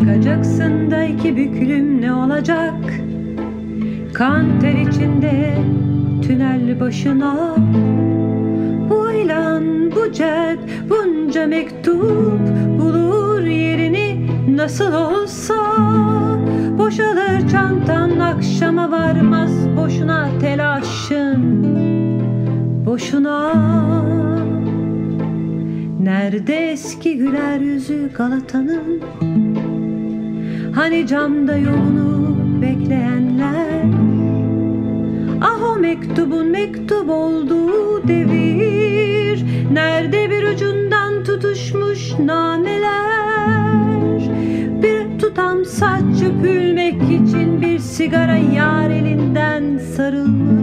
Çıkacaksın da iki büklüm ne olacak? Kan ter içinde tünel başına. Bu ilan bu cet bunca mektup Bulur yerini nasıl olsa. Boşalır çantan akşama varmaz Boşuna telaşın. Boşuna. Nerede eski güler yüzü Galata'nın Hani camda yolunu bekleyenler? Ah o mektubun mektup olduğu devir. Nerede bir ucundan tutuşmuş nameler Bir tutam saç öpülmek için bir sigara yar elinden sarılmış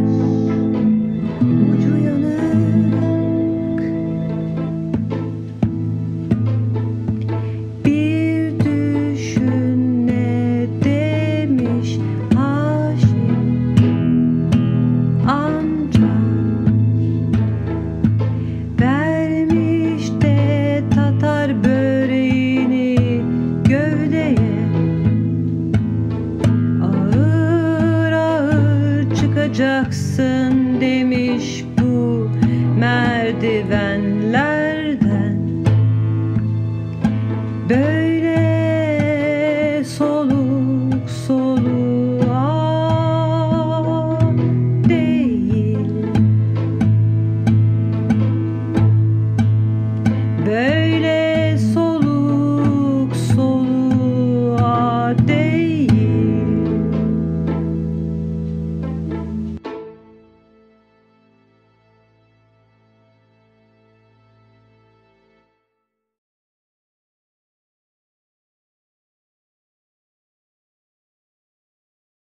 ağır çıkacaksın demiş bu merdivenlerden. Böyle